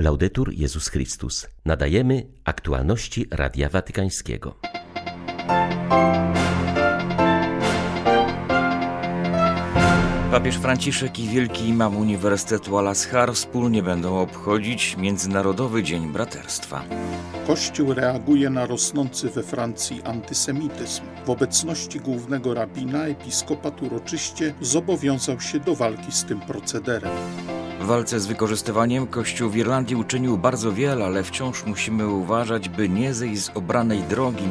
Laudetur Jezus Chrystus. Nadajemy aktualności Radia Watykańskiego. Papież Franciszek i wielki imam Uniwersytetu Al-Azhar wspólnie będą obchodzić Międzynarodowy Dzień Braterstwa. Kościół reaguje na rosnący we Francji antysemityzm. W obecności głównego rabina episkopat uroczyście zobowiązał się do walki z tym procederem. W walce z wykorzystywaniem Kościół w Irlandii uczynił bardzo wiele, ale wciąż musimy uważać, by nie zejść z obranej drogi,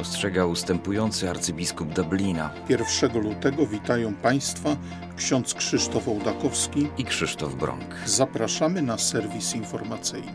ostrzega ustępujący arcybiskup Dublina. 1 lutego witają Państwa ksiądz Krzysztof Ołdakowski i Krzysztof Brąk. Zapraszamy na serwis informacyjny.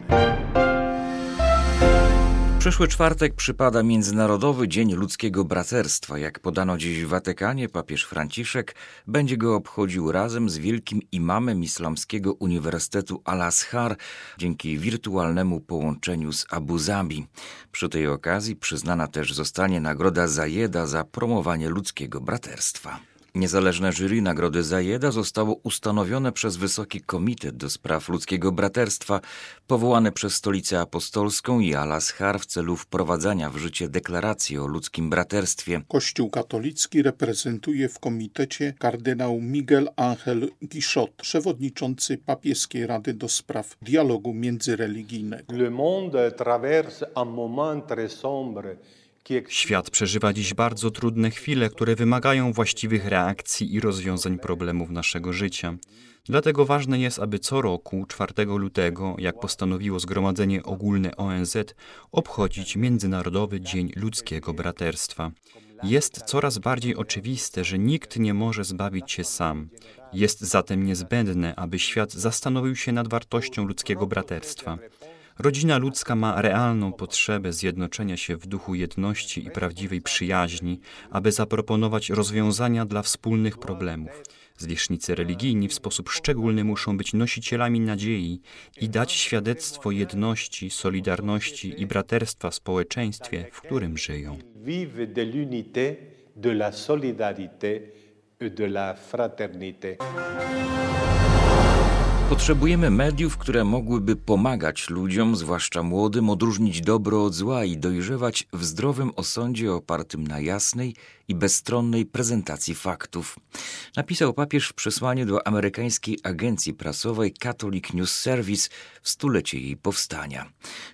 Przyszły czwartek przypada Międzynarodowy Dzień Ludzkiego Braterstwa. Jak podano dziś w Watykanie, papież Franciszek będzie go obchodził razem z wielkim imamem Islamskiego Uniwersytetu Al-Azhar dzięki wirtualnemu połączeniu z Abu Zabi. Przy tej okazji przyznana też zostanie nagroda Zajeda za promowanie ludzkiego braterstwa. Niezależne jury Nagrody Zajeda zostało ustanowione przez Wysoki Komitet do Spraw Ludzkiego Braterstwa, powołane przez Stolicę Apostolską i Al-Azhar w celu wprowadzania w życie deklaracji o ludzkim braterstwie. Kościół katolicki reprezentuje w komitecie kardynał Miguel Ángel Guichot, przewodniczący papieskiej Rady do Spraw Dialogu Międzyreligijnego. Le monde traverse un moment très sombre Świat przeżywa dziś bardzo trudne chwile, które wymagają właściwych reakcji i rozwiązań problemów naszego życia. Dlatego ważne jest, aby co roku, 4 lutego, jak postanowiło Zgromadzenie Ogólne ONZ, obchodzić Międzynarodowy Dzień Ludzkiego Braterstwa. Jest coraz bardziej oczywiste, że nikt nie może zbawić się sam. Jest zatem niezbędne, aby świat zastanowił się nad wartością ludzkiego braterstwa. Rodzina ludzka ma realną potrzebę zjednoczenia się w duchu jedności i prawdziwej przyjaźni, aby zaproponować rozwiązania dla wspólnych problemów. Zwierzchnicy religijni w sposób szczególny muszą być nosicielami nadziei i dać świadectwo jedności, solidarności i braterstwa w społeczeństwie, w którym żyją. Vive l'unité, de la solidarité et de la fraternité. Potrzebujemy mediów, które mogłyby pomagać ludziom, zwłaszcza młodym, odróżnić dobro od zła i dojrzewać w zdrowym osądzie opartym na jasnej i bezstronnej prezentacji faktów. Napisał papież w przesłaniu do amerykańskiej agencji prasowej Catholic News Service w stulecie jej powstania.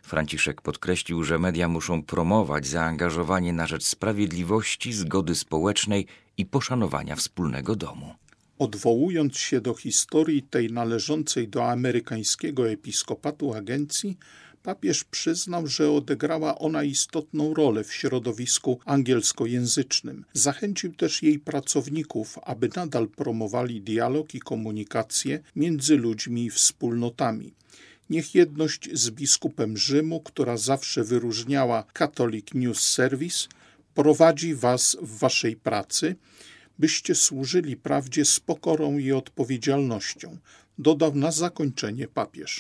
Franciszek podkreślił, że media muszą promować zaangażowanie na rzecz sprawiedliwości, zgody społecznej i poszanowania wspólnego domu. Odwołując się do historii tej należącej do amerykańskiego episkopatu agencji, papież przyznał, że odegrała ona istotną rolę w środowisku angielskojęzycznym. Zachęcił też jej pracowników, aby nadal promowali dialog i komunikację między ludźmi i wspólnotami. Niech jedność z biskupem Rzymu, która zawsze wyróżniała Catholic News Service, prowadzi was w waszej pracy – byście służyli prawdzie z pokorą i odpowiedzialnością, dodał na zakończenie papież.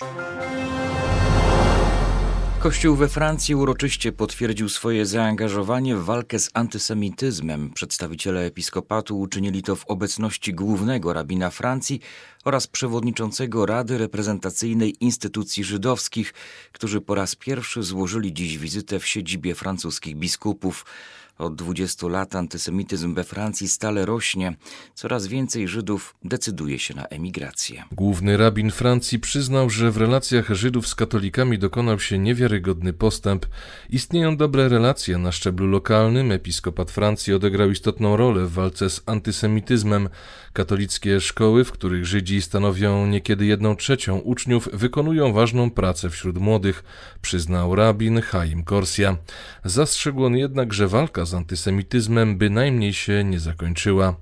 Kościół we Francji uroczyście potwierdził swoje zaangażowanie w walkę z antysemityzmem. Przedstawiciele episkopatu uczynili to w obecności głównego rabina Francji oraz przewodniczącego Rady Reprezentacyjnej Instytucji Żydowskich, którzy po raz pierwszy złożyli dziś wizytę w siedzibie francuskich biskupów. Od 20 lat antysemityzm we Francji stale rośnie. Coraz więcej Żydów decyduje się na emigrację. Główny rabin Francji przyznał, że w relacjach Żydów z katolikami dokonał się niewiarygodny postęp. Istnieją dobre relacje na szczeblu lokalnym. Episkopat Francji odegrał istotną rolę w walce z antysemityzmem. Katolickie szkoły, w których Żydzi stanowią niekiedy jedną trzecią uczniów, wykonują ważną pracę wśród młodych, przyznał rabin Chaim Korsia. Zastrzegł on jednak, że walka z antysemityzmem bynajmniej się nie zakończyła.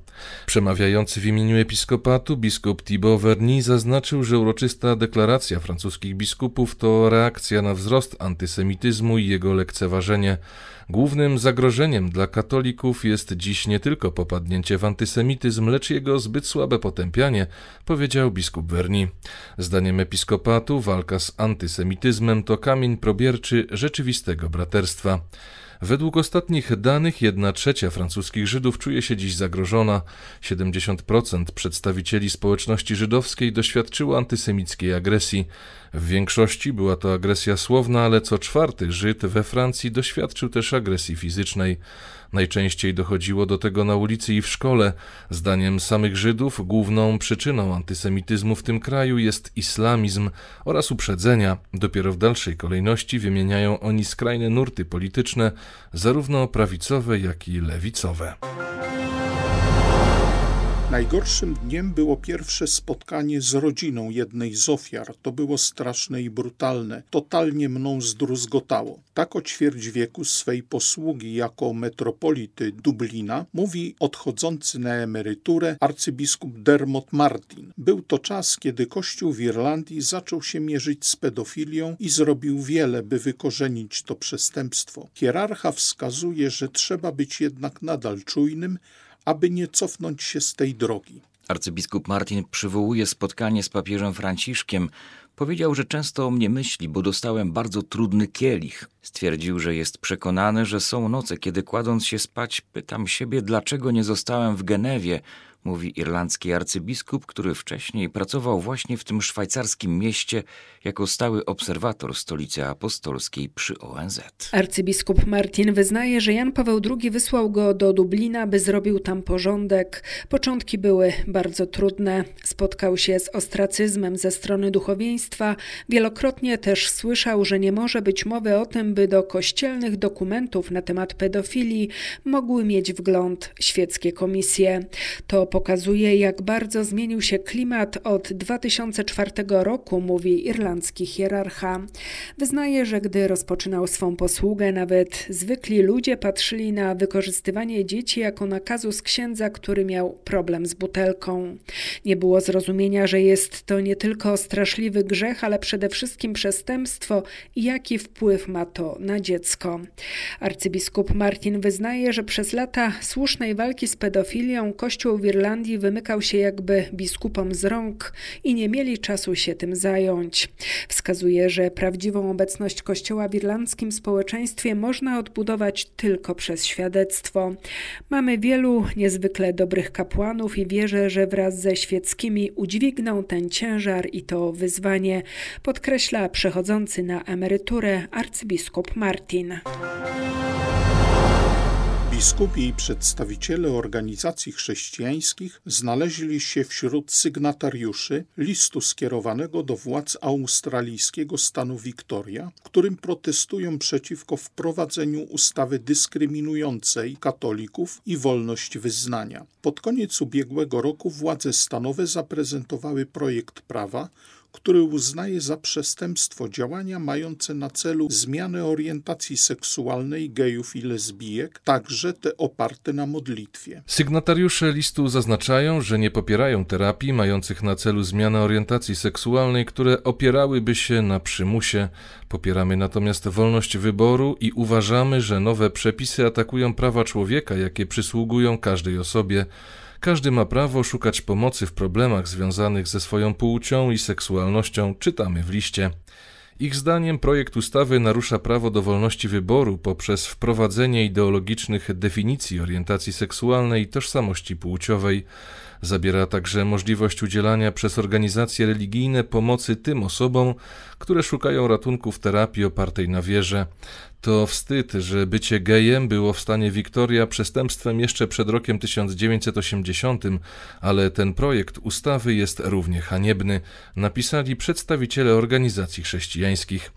Przemawiający w imieniu episkopatu biskup Thibaut Verny zaznaczył, że uroczysta deklaracja francuskich biskupów to reakcja na wzrost antysemityzmu i jego lekceważenie. Głównym zagrożeniem dla katolików jest dziś nie tylko popadnięcie w antysemityzm, lecz jego zbyt słabe potępianie, powiedział biskup Verny. Zdaniem episkopatu walka z antysemityzmem to kamień probierczy rzeczywistego braterstwa. Według ostatnich danych jedna trzecia francuskich Żydów czuje się dziś zagrożona. 70% przedstawicieli społeczności żydowskiej doświadczyło antysemickiej agresji. W większości była to agresja słowna, ale co czwarty Żyd we Francji doświadczył też agresji fizycznej. Najczęściej dochodziło do tego na ulicy i w szkole. Zdaniem samych Żydów główną przyczyną antysemityzmu w tym kraju jest islamizm oraz uprzedzenia. Dopiero w dalszej kolejności wymieniają oni skrajne nurty polityczne, zarówno prawicowe, jak i lewicowe. Najgorszym dniem było pierwsze spotkanie z rodziną jednej z ofiar. To było straszne i brutalne. Totalnie mną zdruzgotało. Tak o ćwierć wieku swej posługi jako metropolity Dublina mówi odchodzący na emeryturę arcybiskup Dermot Martin. Był to czas, kiedy Kościół w Irlandii zaczął się mierzyć z pedofilią i zrobił wiele, by wykorzenić to przestępstwo. Hierarcha wskazuje, że trzeba być jednak nadal czujnym, aby nie cofnąć się z tej drogi. Arcybiskup Martin przywołuje spotkanie z papieżem Franciszkiem. Powiedział, że często o mnie myśli, bo dostałem bardzo trudny kielich. Stwierdził, że jest przekonany, że są noce, kiedy kładąc się spać, pytam siebie, dlaczego nie zostałem w Genewie, mówi irlandzki arcybiskup, który wcześniej pracował właśnie w tym szwajcarskim mieście jako stały obserwator stolicy apostolskiej przy ONZ. Arcybiskup Martin wyznaje, że Jan Paweł II wysłał go do Dublina, by zrobił tam porządek. Początki były bardzo trudne. Spotkał się z ostracyzmem ze strony duchowieństwa. Wielokrotnie też słyszał, że nie może być mowy o tym, by do kościelnych dokumentów na temat pedofilii mogły mieć wgląd świeckie komisje. To pokazuje, jak bardzo zmienił się klimat od 2004 roku, mówi irlandzki hierarcha. Wyznaje, że gdy rozpoczynał swą posługę, nawet zwykli ludzie patrzyli na wykorzystywanie dzieci jako nakazu z księdza, który miał problem z butelką. Nie było zrozumienia, że jest to nie tylko straszliwy grzech, ale przede wszystkim przestępstwo i jaki wpływ ma to na dziecko. Arcybiskup Martin wyznaje, że przez lata słusznej walki z pedofilią Kościół w Irlandii wymykał się jakby biskupom z rąk i nie mieli czasu się tym zająć. Wskazuje, że prawdziwą obecność Kościoła w irlandzkim społeczeństwie można odbudować tylko przez świadectwo. Mamy wielu niezwykle dobrych kapłanów i wierzę, że wraz ze świeckimi udźwigną ten ciężar i to wyzwanie, podkreśla przechodzący na emeryturę arcybiskup Martin. Biskupi i przedstawiciele organizacji chrześcijańskich znaleźli się wśród sygnatariuszy listu skierowanego do władz australijskiego stanu Victoria, którym protestują przeciwko wprowadzeniu ustawy dyskryminującej katolików i wolność wyznania. Pod koniec ubiegłego roku władze stanowe zaprezentowały projekt prawa, który uznaje za przestępstwo działania mające na celu zmianę orientacji seksualnej gejów i lesbijek, także te oparte na modlitwie. Sygnatariusze listu zaznaczają, że nie popierają terapii mających na celu zmianę orientacji seksualnej, które opierałyby się na przymusie. Popieramy natomiast wolność wyboru i uważamy, że nowe przepisy atakują prawa człowieka, jakie przysługują każdej osobie. Każdy ma prawo szukać pomocy w problemach związanych ze swoją płcią i seksualnością, czytamy w liście. Ich zdaniem projekt ustawy narusza prawo do wolności wyboru poprzez wprowadzenie ideologicznych definicji orientacji seksualnej i tożsamości płciowej. Zabiera także możliwość udzielania przez organizacje religijne pomocy tym osobom, które szukają ratunku w terapii opartej na wierze. To wstyd, że bycie gejem było w stanie Wiktoria przestępstwem jeszcze przed rokiem 1980, ale ten projekt ustawy jest równie haniebny, napisali przedstawiciele organizacji chrześcijańskich.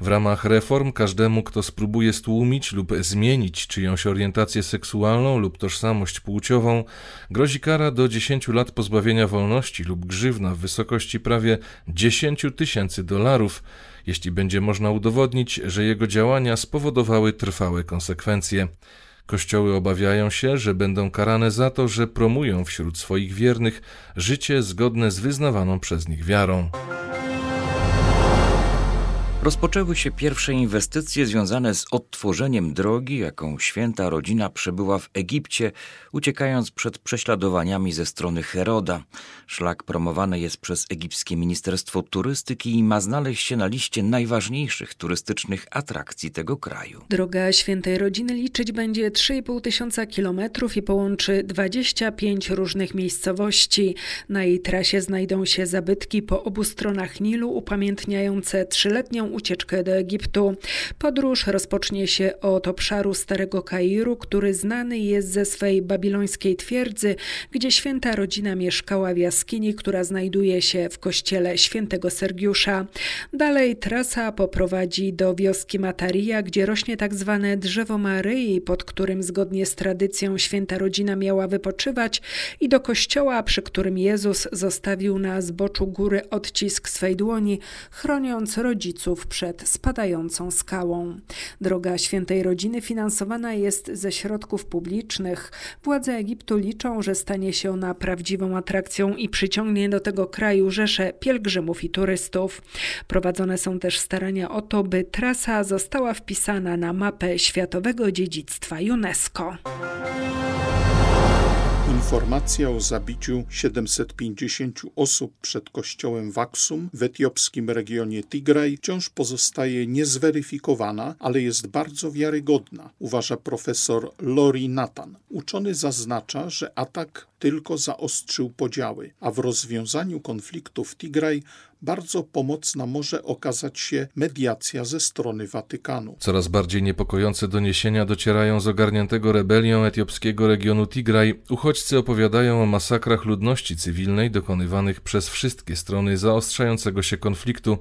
W ramach reform każdemu, kto spróbuje stłumić lub zmienić czyjąś orientację seksualną lub tożsamość płciową, grozi kara do 10 lat pozbawienia wolności lub grzywna w wysokości prawie 10 tysięcy dolarów, jeśli będzie można udowodnić, że jego działania spowodowały trwałe konsekwencje. Kościoły obawiają się, że będą karane za to, że promują wśród swoich wiernych życie zgodne z wyznawaną przez nich wiarą. Rozpoczęły się pierwsze inwestycje związane z odtworzeniem drogi, jaką święta rodzina przebyła w Egipcie, uciekając przed prześladowaniami ze strony Heroda. Szlak promowany jest przez egipskie Ministerstwo Turystyki i ma znaleźć się na liście najważniejszych turystycznych atrakcji tego kraju. Droga świętej rodziny liczyć będzie 3,5 tysiąca kilometrów i połączy 25 różnych miejscowości. Na jej trasie znajdą się zabytki po obu stronach Nilu upamiętniające trzyletnią ucieczkę do Egiptu. Podróż rozpocznie się od obszaru Starego Kairu, który znany jest ze swej babilońskiej twierdzy, gdzie święta rodzina mieszkała w jaskini, która znajduje się w kościele świętego Sergiusza. Dalej trasa poprowadzi do wioski Mataria, gdzie rośnie tak zwane drzewo Maryi, pod którym zgodnie z tradycją święta rodzina miała wypoczywać i do kościoła, przy którym Jezus zostawił na zboczu góry odcisk swej dłoni, chroniąc rodziców przed spadającą skałą. Droga Świętej Rodziny finansowana jest ze środków publicznych. Władze Egiptu liczą, że stanie się ona prawdziwą atrakcją i przyciągnie do tego kraju rzesze pielgrzymów i turystów. Prowadzone są też starania o to, by trasa została wpisana na mapę Światowego Dziedzictwa UNESCO. Informacja o zabiciu 750 osób przed kościołem w Aksum w etiopskim regionie Tigraj wciąż pozostaje niezweryfikowana, ale jest bardzo wiarygodna, uważa profesor Lori Nathan. Uczony zaznacza, że atak tylko zaostrzył podziały, a w rozwiązaniu konfliktu w Tigraj bardzo pomocna może okazać się mediacja ze strony Watykanu. Coraz bardziej niepokojące doniesienia docierają z ogarniętego rebelią etiopskiego regionu Tigraj. Uchodźcy opowiadają o masakrach ludności cywilnej dokonywanych przez wszystkie strony zaostrzającego się konfliktu,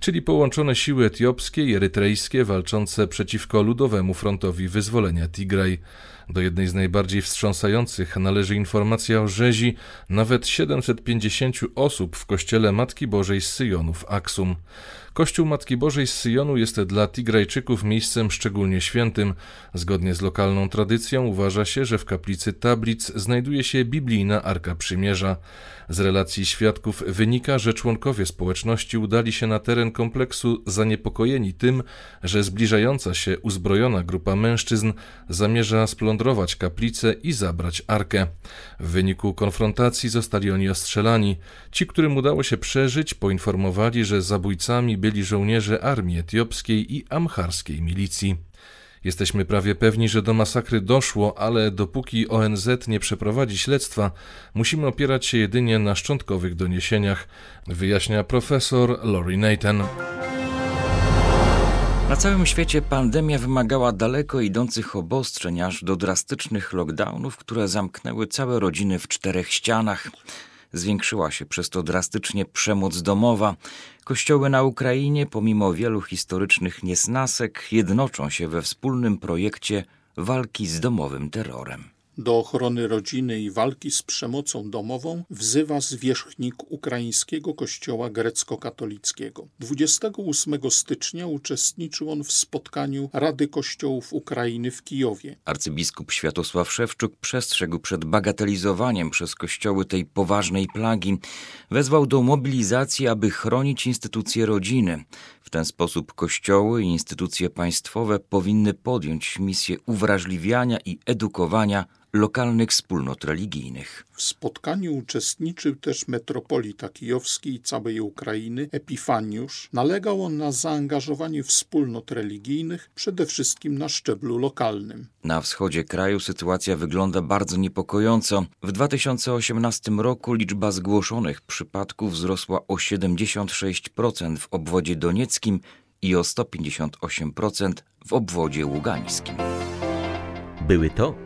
czyli połączone siły etiopskie i erytrejskie walczące przeciwko ludowemu frontowi wyzwolenia Tigraj. Do jednej z najbardziej wstrząsających należy informacja o rzezi nawet 750 osób w kościele Matki Bożej z Syjonu w Aksum. Kościół Matki Bożej z Syjonu jest dla Tigrajczyków miejscem szczególnie świętym. Zgodnie z lokalną tradycją uważa się, że w kaplicy Tablic znajduje się biblijna Arka Przymierza. Z relacji świadków wynika, że członkowie społeczności udali się na teren kompleksu zaniepokojeni tym, że zbliżająca się uzbrojona grupa mężczyzn zamierza splądrować kaplicę i zabrać arkę. W wyniku konfrontacji zostali oni ostrzelani. Ci, którym udało się przeżyć, poinformowali, że zabójcami byli żołnierze armii etiopskiej i amharskiej milicji. Jesteśmy prawie pewni, że do masakry doszło, ale dopóki ONZ nie przeprowadzi śledztwa, musimy opierać się jedynie na szczątkowych doniesieniach, wyjaśnia profesor Lori Nathan. Na całym świecie pandemia wymagała daleko idących obostrzeń, aż do drastycznych lockdownów, które zamknęły całe rodziny w czterech ścianach. Zwiększyła się przez to drastycznie przemoc domowa. Kościoły na Ukrainie, pomimo wielu historycznych niesnasek, jednoczą się we wspólnym projekcie walki z domowym terrorem do ochrony rodziny i walki z przemocą domową wzywa zwierzchnik ukraińskiego kościoła grecko-katolickiego. 28 stycznia uczestniczył on w spotkaniu Rady Kościołów Ukrainy w Kijowie. Arcybiskup Światosław Szewczuk przestrzegł przed bagatelizowaniem przez kościoły tej poważnej plagi. Wezwał do mobilizacji, aby chronić instytucje rodziny. W ten sposób kościoły i instytucje państwowe powinny podjąć misję uwrażliwiania i edukowania lokalnych wspólnot religijnych. W spotkaniu uczestniczył też metropolita kijowski i całej Ukrainy Epifaniusz. Nalegał on na zaangażowanie wspólnot religijnych, przede wszystkim na szczeblu lokalnym. Na wschodzie kraju sytuacja wygląda bardzo niepokojąco. W 2018 roku liczba zgłoszonych przypadków wzrosła o 76% w obwodzie donieckim i o 158% w obwodzie ługańskim. Były to